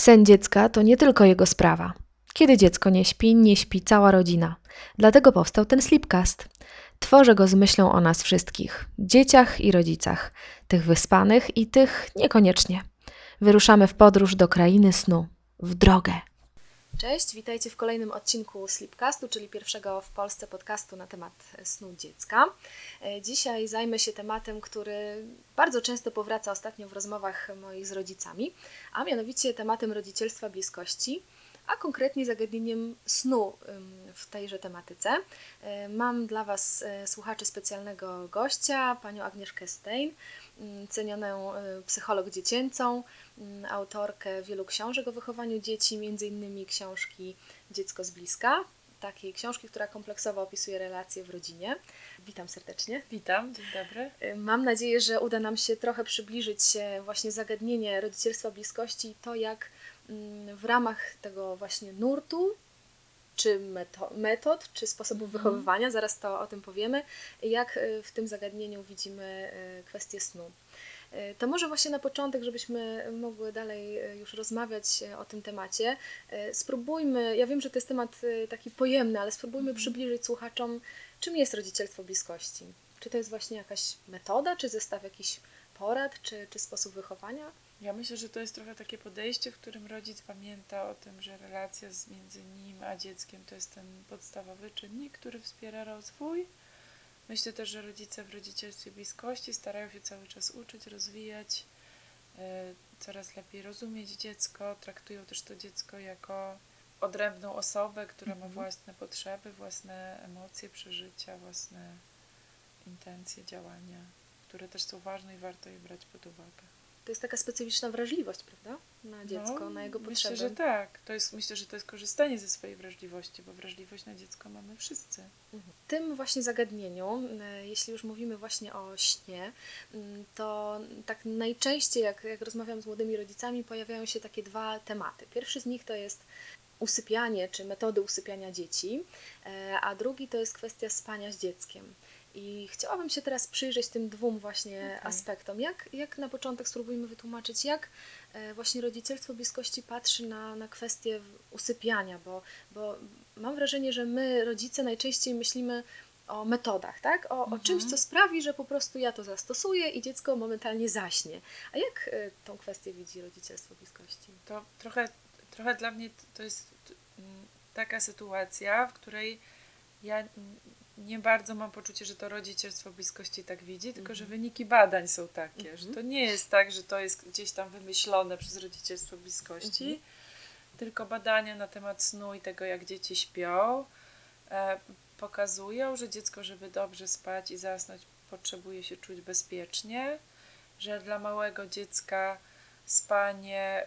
Sen dziecka to nie tylko jego sprawa. Kiedy dziecko nie śpi, nie śpi cała rodzina. Dlatego powstał ten Sleepcast. Tworzę go z myślą o nas wszystkich dzieciach i rodzicach, tych wyspanych i tych niekoniecznie. Wyruszamy w podróż do krainy snu, w drogę. Cześć, witajcie w kolejnym odcinku Sleepcastu, czyli pierwszego w Polsce podcastu na temat snu dziecka. E, Dzisiaj zajmę się tematem, który bardzo często powraca ostatnio w rozmowach moich z rodzicami, a mianowicie tematem rodzicielstwa bliskości, a konkretnie zagadnieniem snu w tejże tematyce. E, Mam dla Was, e, słuchaczy, specjalnego gościa, panią Agnieszkę Stein, cenioną psycholog dziecięcą, autorkę wielu książek o wychowaniu dzieci, między innymi książki Dziecko z bliska, takiej książki, która kompleksowo opisuje relacje w rodzinie. Witam serdecznie. Witam, dzień dobry. Y, Mam nadzieję, że uda nam się trochę przybliżyć e, właśnie zagadnienie rodzicielstwa bliskości i to, jak mm, w ramach tego właśnie nurtu, czy meto- metod, czy sposobów wychowywania, zaraz to o tym powiemy, jak y, w tym zagadnieniu widzimy y, kwestię snu. Y, To może właśnie na początek, żebyśmy mogły dalej y, już rozmawiać y, o tym temacie, spróbujmy, ja wiem, że to jest temat taki pojemny, ale spróbujmy przybliżyć słuchaczom, czym jest rodzicielstwo bliskości. Czy to jest właśnie jakaś metoda, czy zestaw jakichś porad, czy, czy sposób wychowania? Ja myślę, że to jest trochę takie podejście, w którym rodzic pamięta o tym, że relacja między nim a dzieckiem to jest ten podstawowy czynnik, który wspiera rozwój. Myślę też, że rodzice w rodzicielstwie bliskości starają się cały czas uczyć, rozwijać, e, coraz lepiej rozumieć dziecko, traktują też to dziecko jako odrębną osobę, która ma Mhm. własne potrzeby, własne emocje, przeżycia, własne intencje, działania, które też są ważne i warto je brać pod uwagę. To jest taka specyficzna wrażliwość, prawda? Na dziecko, No, na jego potrzeby. Myślę, że tak. To jest, myślę, że to jest korzystanie ze swojej wrażliwości, bo wrażliwość na dziecko mamy wszyscy. Mhm. W tym właśnie zagadnieniu, e, jeśli już mówimy właśnie o śnie, to tak najczęściej, jak, jak rozmawiam z młodymi rodzicami, pojawiają się takie dwa tematy. Pierwszy z nich to jest usypianie, czy metody usypiania dzieci, e, a drugi to jest kwestia spania z dzieckiem. I chciałabym się teraz przyjrzeć tym dwóm właśnie Okej. aspektom. Jak, jak na początek spróbujmy wytłumaczyć, jak e, właśnie rodzicielstwo bliskości patrzy na, na kwestię usypiania, bo, bo mam wrażenie, że my, rodzice, najczęściej myślimy o metodach, tak? O, o Mhm. czymś, co sprawi, że po prostu ja to zastosuję i dziecko momentalnie zaśnie. A jak e, tą kwestię widzi rodzicielstwo bliskości? To trochę, trochę dla mnie to jest taka sytuacja, w której ja nie bardzo mam poczucie, że to rodzicielstwo bliskości tak widzi, tylko że Mhm. wyniki badań są takie, że Mhm. to nie jest tak, że to jest gdzieś tam wymyślone przez rodzicielstwo bliskości, Mhm. tylko badania na temat snu i tego, jak dzieci śpią, e, pokazują, że dziecko, żeby dobrze spać i zasnąć, potrzebuje się czuć bezpiecznie, że dla małego dziecka spanie y,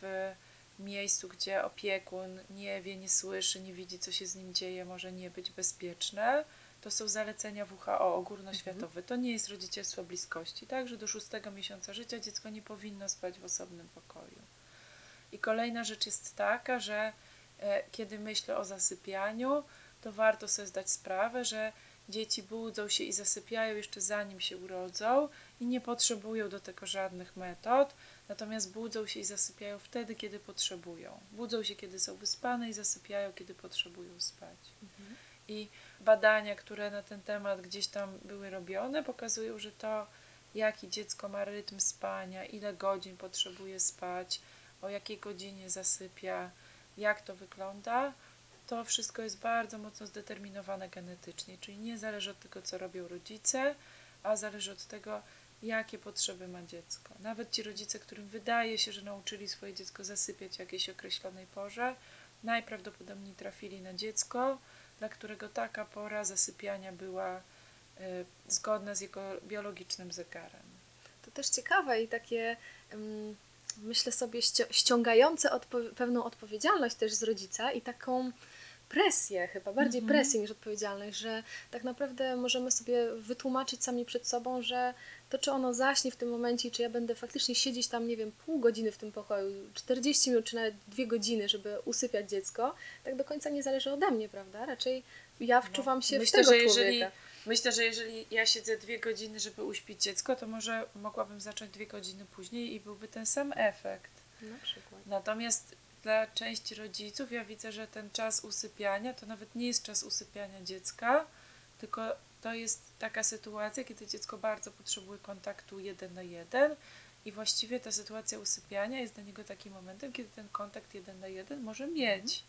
w miejscu, gdzie opiekun nie wie, nie słyszy, nie widzi, co się z nim dzieje, może nie być bezpieczne. To są zalecenia WHO ogólnoświatowe. To nie jest rodzicielstwo bliskości, tak? Że do szóstego miesiąca życia dziecko nie powinno spać w osobnym pokoju. I kolejna rzecz jest taka, że e, kiedy myślę o zasypianiu, to warto sobie zdać sprawę, że dzieci budzą się i zasypiają jeszcze zanim się urodzą i nie potrzebują do tego żadnych metod, natomiast budzą się i zasypiają wtedy, kiedy potrzebują. Budzą się, kiedy są wyspane i zasypiają, kiedy potrzebują spać. I badania, które na ten temat gdzieś tam były robione, pokazują, że to, jaki dziecko ma rytm spania, ile godzin potrzebuje spać, o jakiej godzinie zasypia, jak to wygląda, to wszystko jest bardzo mocno zdeterminowane genetycznie, czyli nie zależy od tego, co robią rodzice, a zależy od tego, jakie potrzeby ma dziecko. Nawet ci rodzice, którym wydaje się, że nauczyli swoje dziecko zasypiać w jakiejś określonej porze, najprawdopodobniej trafili na dziecko, dla którego taka pora zasypiania była y, zgodna z jego biologicznym zegarem. To też ciekawe i takie, myślę sobie, ści- ściągające odpo- pewną odpowiedzialność też z rodzica i taką presję, chyba bardziej Mhm. presję niż odpowiedzialność, że tak naprawdę możemy sobie wytłumaczyć sami przed sobą, że to, czy ono zaśnie w tym momencie, czy ja będę faktycznie siedzieć tam, nie wiem, pół godziny w tym pokoju, 40 minut, czy nawet dwie godziny, żeby usypiać dziecko, tak do końca nie zależy ode mnie, prawda? Raczej ja wczuwam się No, Myślę, w tego że jeżeli, człowieka. myślę, że jeżeli ja siedzę dwie godziny, żeby uśpić dziecko, to może mogłabym zacząć dwie godziny później i byłby ten sam efekt. Na przykład. Natomiast dla części rodziców ja widzę, że ten czas usypiania to nawet nie jest czas usypiania dziecka, tylko to jest taka sytuacja, kiedy dziecko bardzo potrzebuje kontaktu jeden na jeden i właściwie ta sytuacja usypiania jest dla niego takim momentem, kiedy ten kontakt jeden na jeden może mieć.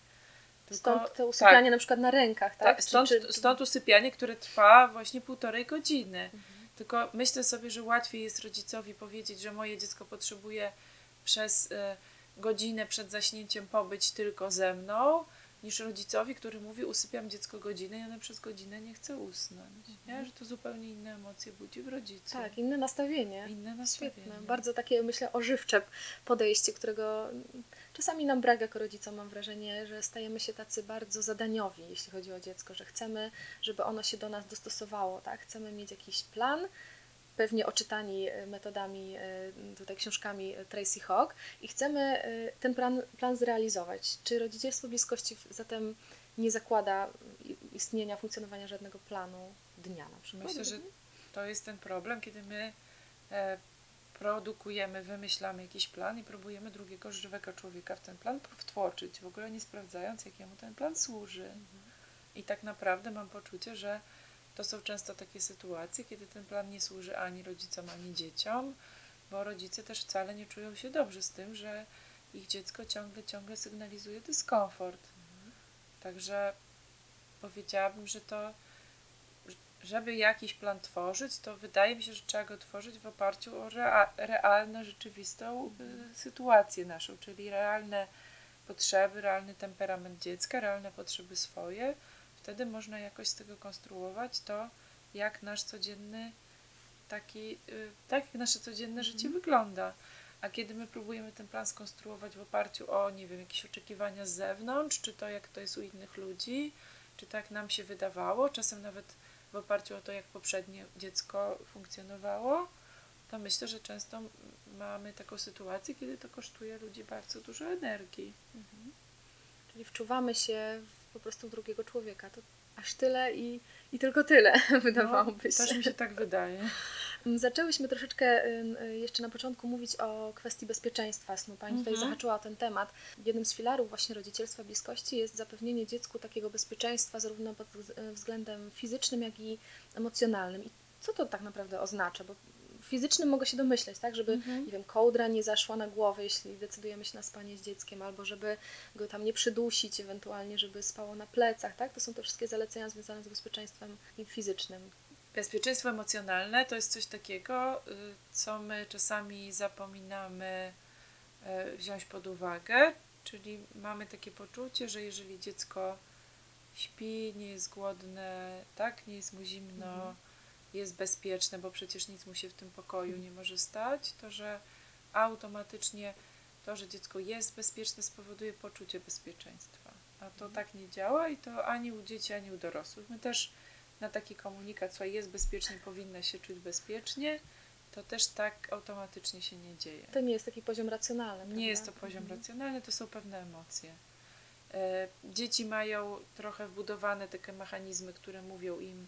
Tylko- Stąd to usypianie tak, na przykład na rękach, tak? tak, Czy- stąd, czy- stąd usypianie, które trwa właśnie półtorej godziny. Mhm. Tylko myślę sobie, że łatwiej jest rodzicowi powiedzieć, że moje dziecko potrzebuje przez e, godzinę przed zaśnięciem pobyć tylko ze mną, niż rodzicowi, który mówi usypiam dziecko godzinę i ona przez godzinę nie chce usnąć. Nie? Że to zupełnie inne emocje budzi w rodzicu. Tak, inne nastawienie. Inne nastawienie. Świetne. Bardzo takie, myślę, ożywcze podejście, którego czasami nam brak jako rodzicom. Mam wrażenie, że stajemy się tacy bardzo zadaniowi, jeśli chodzi o dziecko, że chcemy, żeby ono się do nas dostosowało, tak? Chcemy mieć jakiś plan, pewnie oczytani e, metodami, e, tutaj książkami Tracy Hawk i chcemy e, ten plan, plan zrealizować. Czy rodzicielstwo bliskości zatem nie zakłada istnienia, funkcjonowania żadnego planu dnia na przykład? Myślę, że to jest ten problem, kiedy my produkujemy, wymyślamy jakiś plan i próbujemy drugiego żywego człowieka w ten plan wtłoczyć, w ogóle nie sprawdzając, jakiemu ten plan służy. I tak naprawdę mam poczucie, że to są często takie sytuacje, kiedy ten plan nie służy ani rodzicom, ani dzieciom, bo rodzice też wcale nie czują się dobrze z tym, że ich dziecko ciągle, ciągle sygnalizuje dyskomfort. Także powiedziałabym, że to, żeby jakiś plan tworzyć, to wydaje mi się, że trzeba go tworzyć w oparciu o rea- realną, rzeczywistą y, sytuację naszą, czyli realne potrzeby, realny temperament dziecka, realne potrzeby swoje. Wtedy można jakoś z tego konstruować to, jak nasz codzienny taki, y, tak jak nasze codzienne życie wygląda. A kiedy my próbujemy ten plan skonstruować w oparciu o, nie wiem, jakieś oczekiwania z zewnątrz, czy to jak to jest u innych ludzi, czy tak nam się wydawało, czasem nawet w oparciu o to, jak poprzednie dziecko funkcjonowało, to myślę, że często mamy taką sytuację, kiedy to kosztuje ludzi bardzo dużo energii. Czyli wczuwamy się po prostu w drugiego człowieka. To aż tyle i, i tylko tyle, wydawałoby się. No, Też mi się tak wydaje. Zaczęłyśmy troszeczkę y, jeszcze na początku mówić o kwestii bezpieczeństwa snu. Pani tutaj Mhm. zahaczyła o ten temat. Jednym z filarów właśnie rodzicielstwa bliskości jest zapewnienie dziecku takiego bezpieczeństwa zarówno pod wz- względem fizycznym, jak i emocjonalnym. I co to tak naprawdę oznacza? Bo fizycznym mogę się domyśleć, tak, żeby Mhm. nie wiem, kołdra nie zaszła na głowę, jeśli decydujemy się na spanie z dzieckiem, albo żeby go tam nie przydusić, ewentualnie żeby spało na plecach, tak? To są te wszystkie zalecenia związane z bezpieczeństwem fizycznym. Bezpieczeństwo emocjonalne to jest coś takiego, y, co my czasami zapominamy y, wziąć pod uwagę, czyli mamy takie poczucie, że jeżeli dziecko śpi, nie jest głodne, tak, nie jest mu zimno, Mhm. Jest bezpieczne, bo przecież nic mu się w tym pokoju nie może stać, to że automatycznie to, że dziecko jest bezpieczne, spowoduje poczucie bezpieczeństwa. A to tak nie działa i to ani u dzieci, ani u dorosłych. My też na taki komunikat, słuchaj, jest bezpiecznie, powinna się czuć bezpiecznie, to też tak automatycznie się nie dzieje. To nie jest taki poziom racjonalny. prawda? Nie jest to poziom Mhm. racjonalny, to są pewne emocje. E, Dzieci mają trochę wbudowane takie mechanizmy, które mówią im,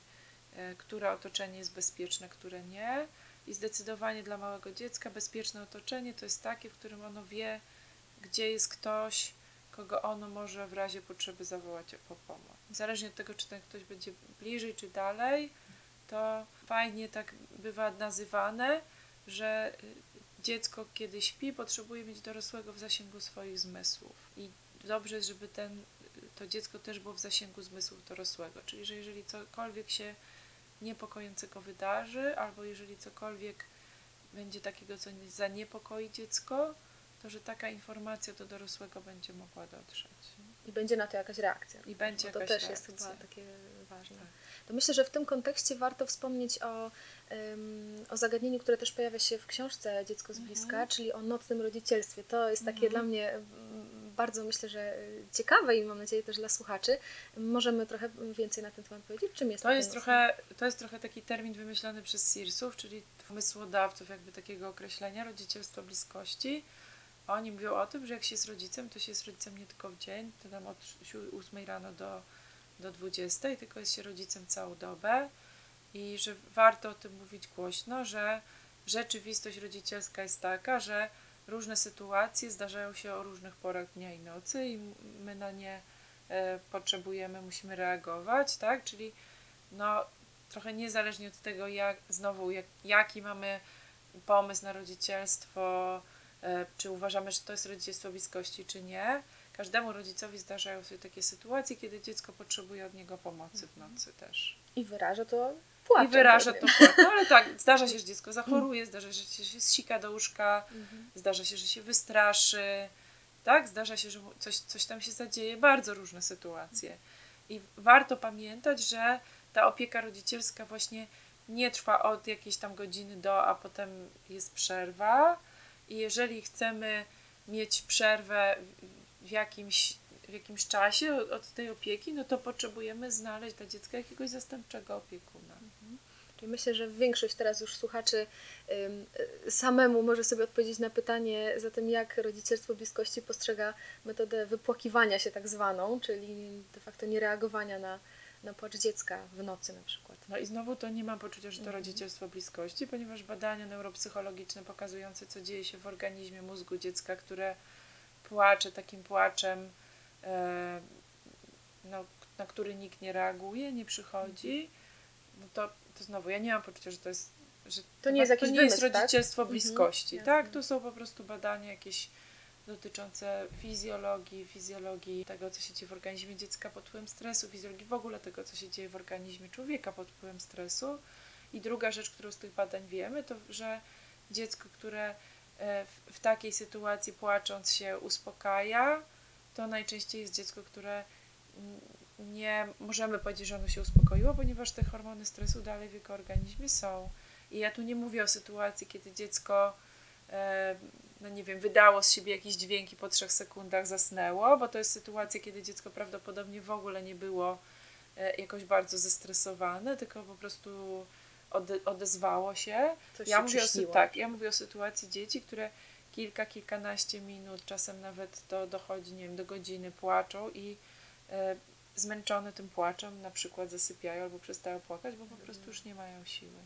które otoczenie jest bezpieczne, które nie. I zdecydowanie dla małego dziecka bezpieczne otoczenie to jest takie, w którym ono wie, gdzie jest ktoś, kogo ono może w razie potrzeby zawołać po pomoc. Zależnie od tego, czy ten ktoś będzie bliżej czy dalej, to fajnie tak bywa nazywane, że y, dziecko, kiedy śpi, potrzebuje mieć dorosłego w zasięgu swoich zmysłów. I dobrze jest, żeby ten, to dziecko też było w zasięgu zmysłów dorosłego. Czyli, że jeżeli cokolwiek się niepokojącego wydarzy, albo jeżeli cokolwiek będzie takiego, co nie- zaniepokoi dziecko, to że taka informacja do dorosłego będzie mogła dotrzeć. I będzie na to jakaś reakcja. I będzie Bo to też jest reakcja. chyba takie ważne. Tak. To myślę, że w tym kontekście warto wspomnieć o, ym, o zagadnieniu, które też pojawia się w książce Dziecko z bliska, Mhm. czyli o nocnym rodzicielstwie. To jest takie Mhm. dla mnie bardzo, myślę, że y, ciekawe i mam nadzieję też dla słuchaczy. Możemy trochę więcej na ten temat powiedzieć? Czym jest To jest, trochę, to jest trochę taki termin wymyślony przez Searsów, czyli pomysłodawców jakby takiego określenia rodzicielstwa bliskości. Oni mówią o tym, że jak się jest rodzicem, to się jest rodzicem nie tylko w dzień, to tam od 8 rano do, do 20, tylko jest się rodzicem całą dobę i że warto o tym mówić głośno, że rzeczywistość rodzicielska jest taka, że różne sytuacje zdarzają się o różnych porach dnia i nocy i my na nie e, potrzebujemy, musimy reagować, tak? Czyli no trochę niezależnie od tego, jak znowu, jak, jaki mamy pomysł na rodzicielstwo, e, czy uważamy, że to jest rodzicielstwo bliskości, czy nie. Każdemu rodzicowi zdarzają się takie sytuacje, kiedy dziecko potrzebuje od niego pomocy w nocy też. I wyraża to płaczem. I wyraża to płacz. No ale tak, zdarza się, że dziecko zachoruje, zdarza się, że się zsika do łóżka, Mhm. zdarza się, że się wystraszy, tak? Zdarza się, że coś, coś tam się zadzieje, bardzo różne sytuacje. I warto pamiętać, że ta opieka rodzicielska właśnie nie trwa od jakiejś tam godziny do, a potem jest przerwa. I jeżeli chcemy mieć przerwę w- jakimś, w jakimś czasie od- od tej opieki, no to potrzebujemy znaleźć dla dziecka jakiegoś zastępczego opiekuna. Czyli myślę, że większość teraz już słuchaczy samemu może sobie odpowiedzieć na pytanie za tym, jak rodzicielstwo bliskości postrzega metodę wypłakiwania się tak zwaną, czyli de facto niereagowania na, na płacz dziecka w nocy na przykład. No i znowu to nie mam poczucia, że to Mhm. rodzicielstwo bliskości, ponieważ badania neuropsychologiczne pokazujące, co dzieje się w organizmie mózgu dziecka, które płacze takim płaczem, e, no, na który nikt nie reaguje, nie przychodzi, no to, to znowu ja nie mam poczucia, że to jest. Że To nie jest jakiś to nie jest wymysł, tak? rodzicielstwo Mhm, bliskości, jasne. tak? To są po prostu badania jakieś dotyczące fizjologii, fizjologii tego, co się dzieje w organizmie dziecka pod wpływem stresu, fizjologii w ogóle tego, co się dzieje w organizmie człowieka pod wpływem stresu. I druga rzecz, którą z tych badań wiemy, to że dziecko, które e, w, w takiej sytuacji płacząc się uspokaja, to najczęściej jest dziecko, które mm, nie możemy powiedzieć, że ono się uspokoiło, ponieważ te hormony stresu dalej w jego organizmie są. I ja tu nie mówię o sytuacji, kiedy dziecko, e, no nie wiem, wydało z siebie jakieś dźwięki po trzech sekundach, zasnęło, bo to jest sytuacja, kiedy dziecko prawdopodobnie w ogóle nie było e, jakoś bardzo zestresowane, tylko po prostu ode, odezwało się. Coś Ja się mówię, o, tak, ja mówię o sytuacji dzieci, które kilka, kilkanaście minut, czasem nawet to dochodzi, nie wiem, do godziny, płaczą i e, zmęczone tym płaczem na przykład zasypiają albo przestają płakać, bo po prostu już nie mają siły.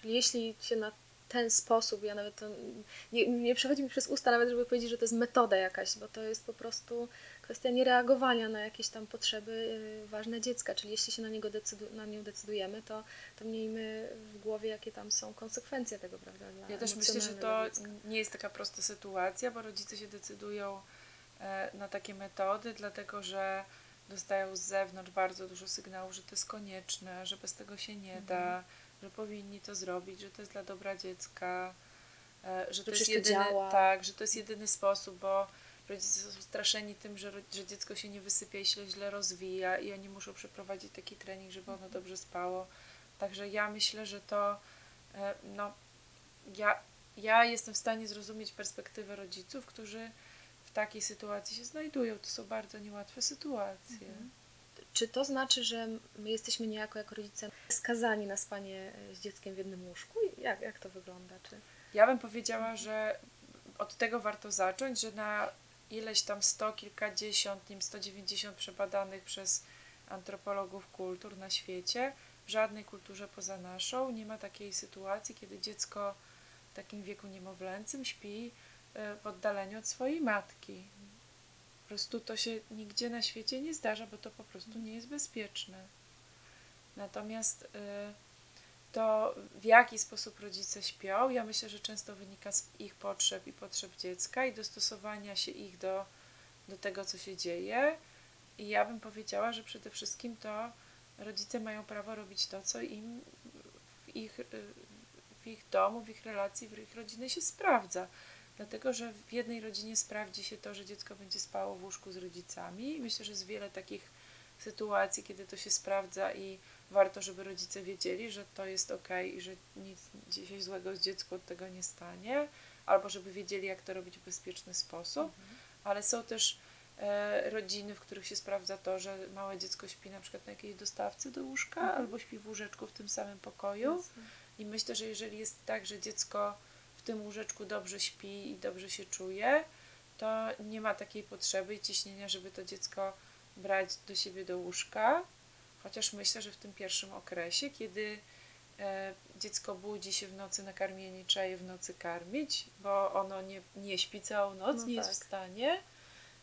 Czyli jeśli się na ten sposób, ja nawet to nie, nie przechodzi mi przez usta nawet, żeby powiedzieć, że to jest metoda jakaś, bo to jest po prostu kwestia niereagowania na jakieś tam potrzeby y, ważne dziecka, czyli jeśli się na, niego decydu- na nią decydujemy, to, to miejmy w głowie, jakie tam są konsekwencje tego, prawda? Ja też myślę, że to dziecka. nie jest taka prosta sytuacja, bo rodzice się decydują e, na takie metody, dlatego że dostają z zewnątrz bardzo dużo sygnałów, że to jest konieczne, że bez tego się nie da, że powinni to zrobić, że to jest dla dobra dziecka, e, że to jest przecież to jedyny, działa. tak, że to jest jedyny sposób, bo rodzice są straszeni tym, że, że dziecko się nie wysypia i się źle rozwija i oni muszą przeprowadzić taki trening, żeby ono dobrze spało. Także ja myślę, że to e, no, ja, ja jestem w stanie zrozumieć perspektywę rodziców, którzy w takiej sytuacji się znajdują. To są bardzo niełatwe sytuacje. Mhm. Czy to znaczy, że my jesteśmy niejako jako rodzice skazani na spanie e, z dzieckiem w jednym łóżku? Jak, jak to wygląda? Czy... Ja bym powiedziała, że od tego warto zacząć, że na ileś tam sto, kilkadziesiąt, nim 190 przebadanych przez antropologów kultur na świecie, w żadnej kulturze poza naszą nie ma takiej sytuacji, kiedy dziecko w takim wieku niemowlęcym śpi w oddaleniu od swojej matki. Po prostu to się nigdzie na świecie nie zdarza, bo to po prostu nie jest bezpieczne. Natomiast e, to w jaki sposób rodzice śpią, ja myślę, że często wynika z ich potrzeb i potrzeb dziecka i dostosowania się ich do, do tego, co się dzieje. I ja bym powiedziała, że przede wszystkim to rodzice mają prawo robić to, co im w ich, y, w ich domu, w ich relacji, w ich rodzinie się sprawdza. Dlatego, że w jednej rodzinie sprawdzi się to, że dziecko będzie spało w łóżku z rodzicami. Myślę, że jest wiele takich sytuacji, kiedy to się sprawdza i warto, żeby rodzice wiedzieli, że to jest ok i że nic dzisiaj złego z dziecku od tego nie stanie, albo żeby wiedzieli, jak to robić w bezpieczny sposób. Ale są też e, rodziny, w których się sprawdza to, że małe dziecko śpi na przykład na jakiejś dostawce do łóżka, Mhm. albo śpi w łóżeczku w tym samym pokoju. Jasne. I myślę, że jeżeli jest tak, że dziecko w tym łóżeczku dobrze śpi i dobrze się czuje, to nie ma takiej potrzeby i ciśnienia, żeby to dziecko brać do siebie do łóżka. Chociaż myślę, że w tym pierwszym okresie, kiedy e, dziecko budzi się w nocy na karmienie, trzeba je w nocy karmić, bo ono nie, nie śpi całą noc, No nie jest tak. w stanie,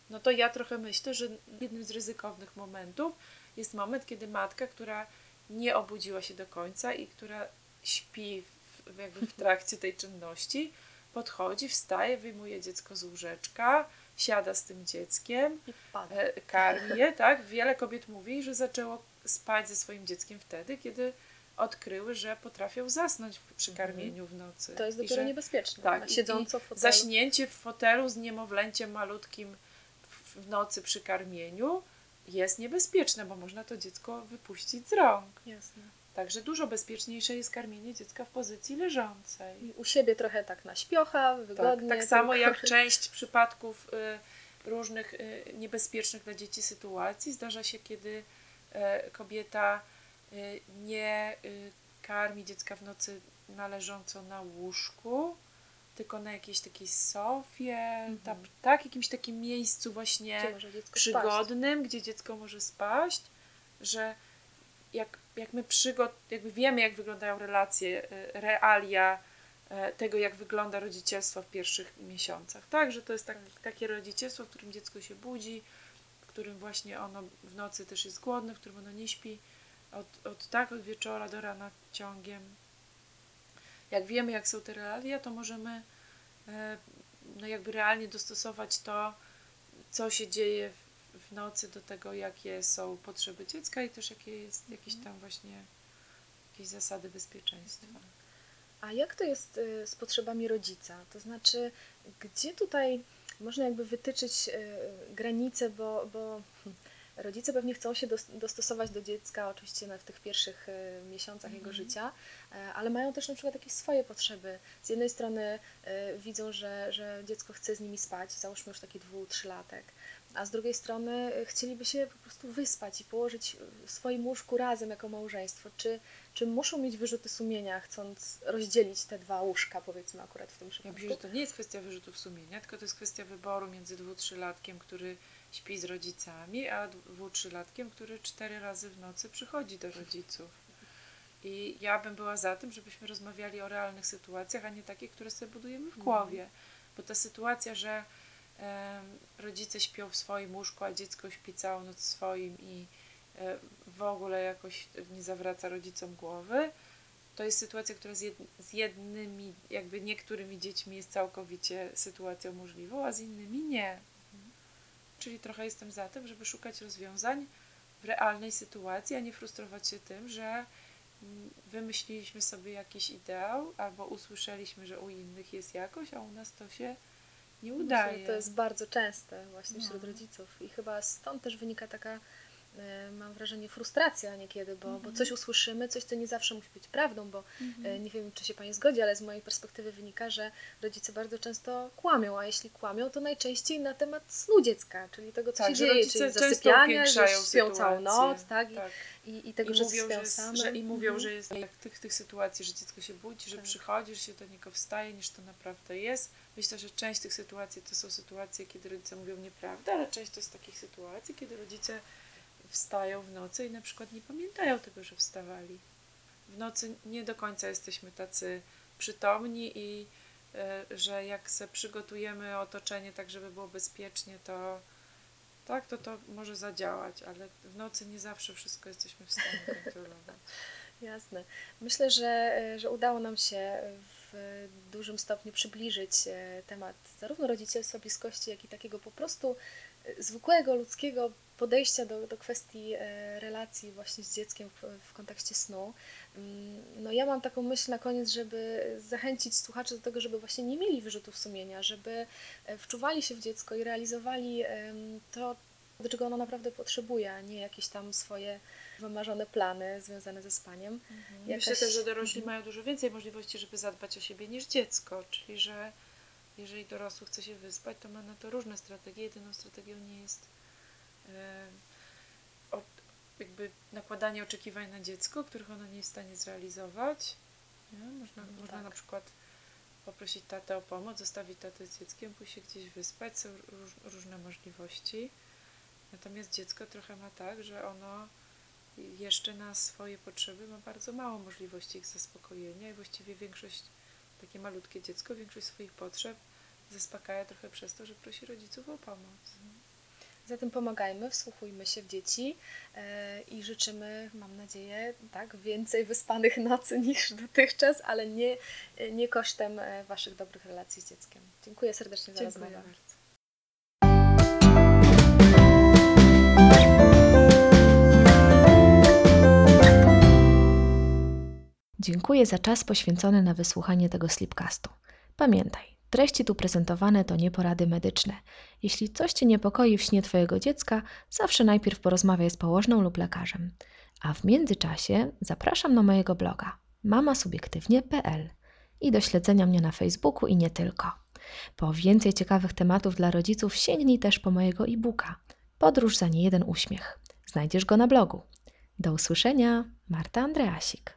no to ja trochę myślę, że jednym z ryzykownych momentów jest moment, kiedy matka, która nie obudziła się do końca i która śpi jakby w trakcie tej czynności, podchodzi, wstaje, wyjmuje dziecko z łóżeczka, siada z tym dzieckiem, e, karmi je, tak? Wiele kobiet mówi, że zaczęło spać ze swoim dzieckiem wtedy, kiedy odkryły, że potrafią zasnąć przy karmieniu w nocy. Mhm. To jest dopiero że niebezpieczne. tak, siedząco w fotelu. Zaśnięcie w fotelu z niemowlęciem malutkim w, w nocy przy karmieniu jest niebezpieczne, bo można to dziecko wypuścić z rąk. Jasne. Także dużo bezpieczniejsze jest karmienie dziecka w pozycji leżącej. I u siebie trochę tak na śpiocha, Tak, wygodnie. tak samo tylko- jak część przypadków y, różnych y, niebezpiecznych dla dzieci sytuacji zdarza się, kiedy e, kobieta y, nie y, karmi dziecka w nocy należąco na łóżku, tylko na jakiejś takiej sofie, tam, tak, jakimś takim miejscu właśnie Mhm. Gdzie przygodnym, gdzie dziecko może spaść, że jak, jak my przygod, jakby wiemy, jak wyglądają relacje, y, realia e, tego, jak wygląda rodzicielstwo w pierwszych miesiącach, tak? Że to jest tak, takie rodzicielstwo, w którym dziecko się budzi, w którym właśnie ono w nocy też jest głodne, w którym ono nie śpi od, od tak, od wieczora do rana ciągiem. Jak wiemy, jak są te realia, to możemy e, no jakby realnie dostosować to, co się dzieje w, w nocy do tego, jakie są potrzeby dziecka i też jakie jest jakieś tam właśnie jakieś zasady bezpieczeństwa. A jak to jest y, z potrzebami rodzica? To znaczy, gdzie tutaj można jakby wytyczyć y, granice, bo, bo rodzice pewnie chcą się dos- dostosować do dziecka, oczywiście w tych pierwszych y, miesiącach jego życia, e, ale mają też na przykład jakieś swoje potrzeby. Z jednej strony y, widzą, że, że dziecko chce z nimi spać, załóżmy już taki dwu, trzylatek, a z drugiej strony y, chcieliby się po prostu wyspać i położyć w swoim łóżku razem jako małżeństwo. Czy, czy muszą mieć wyrzuty sumienia, chcąc rozdzielić te dwa łóżka, powiedzmy akurat w tym Ja przypadku? myślę, że to nie jest kwestia wyrzutów sumienia, tylko to jest kwestia wyboru między dwu, trzylatkiem, który śpi z rodzicami, a dwu, trzylatkiem, który cztery razy w nocy przychodzi do rodziców. I ja bym była za tym, żebyśmy rozmawiali o realnych sytuacjach, a nie takie, które sobie budujemy w głowie. Bo ta sytuacja, że rodzice śpią w swoim łóżku, a dziecko śpi całą noc w swoim i e, w ogóle jakoś nie zawraca rodzicom głowy, to jest sytuacja, która z, jed, z jednymi, jakby niektórymi dziećmi jest całkowicie sytuacją możliwą, a z innymi nie. Czyli trochę jestem za tym, żeby szukać rozwiązań w realnej sytuacji, a nie frustrować się tym, że mm, wymyśliliśmy sobie jakiś ideał albo usłyszeliśmy, że u innych jest jakoś, a u nas to się nie udaje. to jest bardzo częste właśnie wśród No. rodziców i chyba stąd też wynika taka, mam wrażenie, frustracja niekiedy, bo, Mhm. bo coś usłyszymy, coś, co nie zawsze musi być prawdą, bo e, nie wiem, czy się Pani zgodzi, ale z mojej perspektywy wynika, że rodzice bardzo często kłamią, a jeśli kłamią, to najczęściej na temat snu dziecka, czyli tego, co Tak, się dzieje, czyli zasypiania, że śpią całą noc, tak, tak. I, i tego, I że mówią, że, jest, że, I mówią, Mhm. że jest jak tych, tych sytuacji, że dziecko się budzi, że Tak. przychodzi, że się do niego wstaje, niż to naprawdę jest. Myślę, że część tych sytuacji to są sytuacje, kiedy rodzice mówią nieprawdę, ale część to jest takich sytuacji, kiedy rodzice wstają w nocy i na przykład nie pamiętają tego, że wstawali. W nocy nie do końca jesteśmy tacy przytomni i e, że jak se przygotujemy otoczenie tak, żeby było bezpiecznie, to tak, to to może zadziałać, ale w nocy nie zawsze wszystko jesteśmy w stanie kontrolować. Jasne. Myślę, że, e, że udało nam się w dużym stopniu przybliżyć e, temat zarówno rodzicielstwa, bliskości, jak i takiego po prostu zwykłego ludzkiego podejścia do, do kwestii e, relacji właśnie z dzieckiem w, w kontekście snu. Mm, No ja mam taką myśl na koniec, żeby zachęcić słuchaczy do tego, żeby właśnie nie mieli wyrzutów sumienia, żeby e, wczuwali się w dziecko i realizowali to, do czego ono naprawdę potrzebuje, a nie jakieś tam swoje wymarzone plany związane ze spaniem. Myślę Jakaś- też, że dorośli Mhm. mają dużo więcej możliwości, żeby zadbać o siebie niż dziecko, czyli że jeżeli dorosły chce się wyspać, to ma na to różne strategie. Jedyną strategią nie jest e, jakby nakładanie oczekiwań na dziecko, których ono nie jest w stanie zrealizować. Nie? Można, No można tak. na przykład poprosić tatę o pomoc, zostawić tatę z dzieckiem, pójść się gdzieś wyspać, są róż, różne możliwości. Natomiast dziecko trochę ma tak, że ono jeszcze na swoje potrzeby ma bardzo mało możliwości ich zaspokojenia i właściwie większość, takie malutkie dziecko, większość swoich potrzeb zaspokaja trochę przez to, że prosi rodziców o pomoc. Zatem pomagajmy, wsłuchujmy się w dzieci e, i życzymy, mam nadzieję, tak, więcej wyspanych nocy niż dotychczas, ale nie, nie kosztem e, Waszych dobrych relacji z dzieckiem. Dziękuję serdecznie za Dziękuję rozmowę. bardzo. Dziękuję za czas poświęcony na wysłuchanie tego slipcastu. Pamiętaj, treści tu prezentowane to nie porady medyczne. Jeśli coś Cię niepokoi w śnie Twojego dziecka, zawsze najpierw porozmawiaj z położną lub lekarzem. A w międzyczasie zapraszam na mojego bloga mamasubiektywnie.pl i do śledzenia mnie na Facebooku i nie tylko. Po więcej ciekawych tematów dla rodziców sięgnij też po mojego e-booka Podróż za niejeden uśmiech. Znajdziesz go na blogu. Do usłyszenia, Marta Andreasik.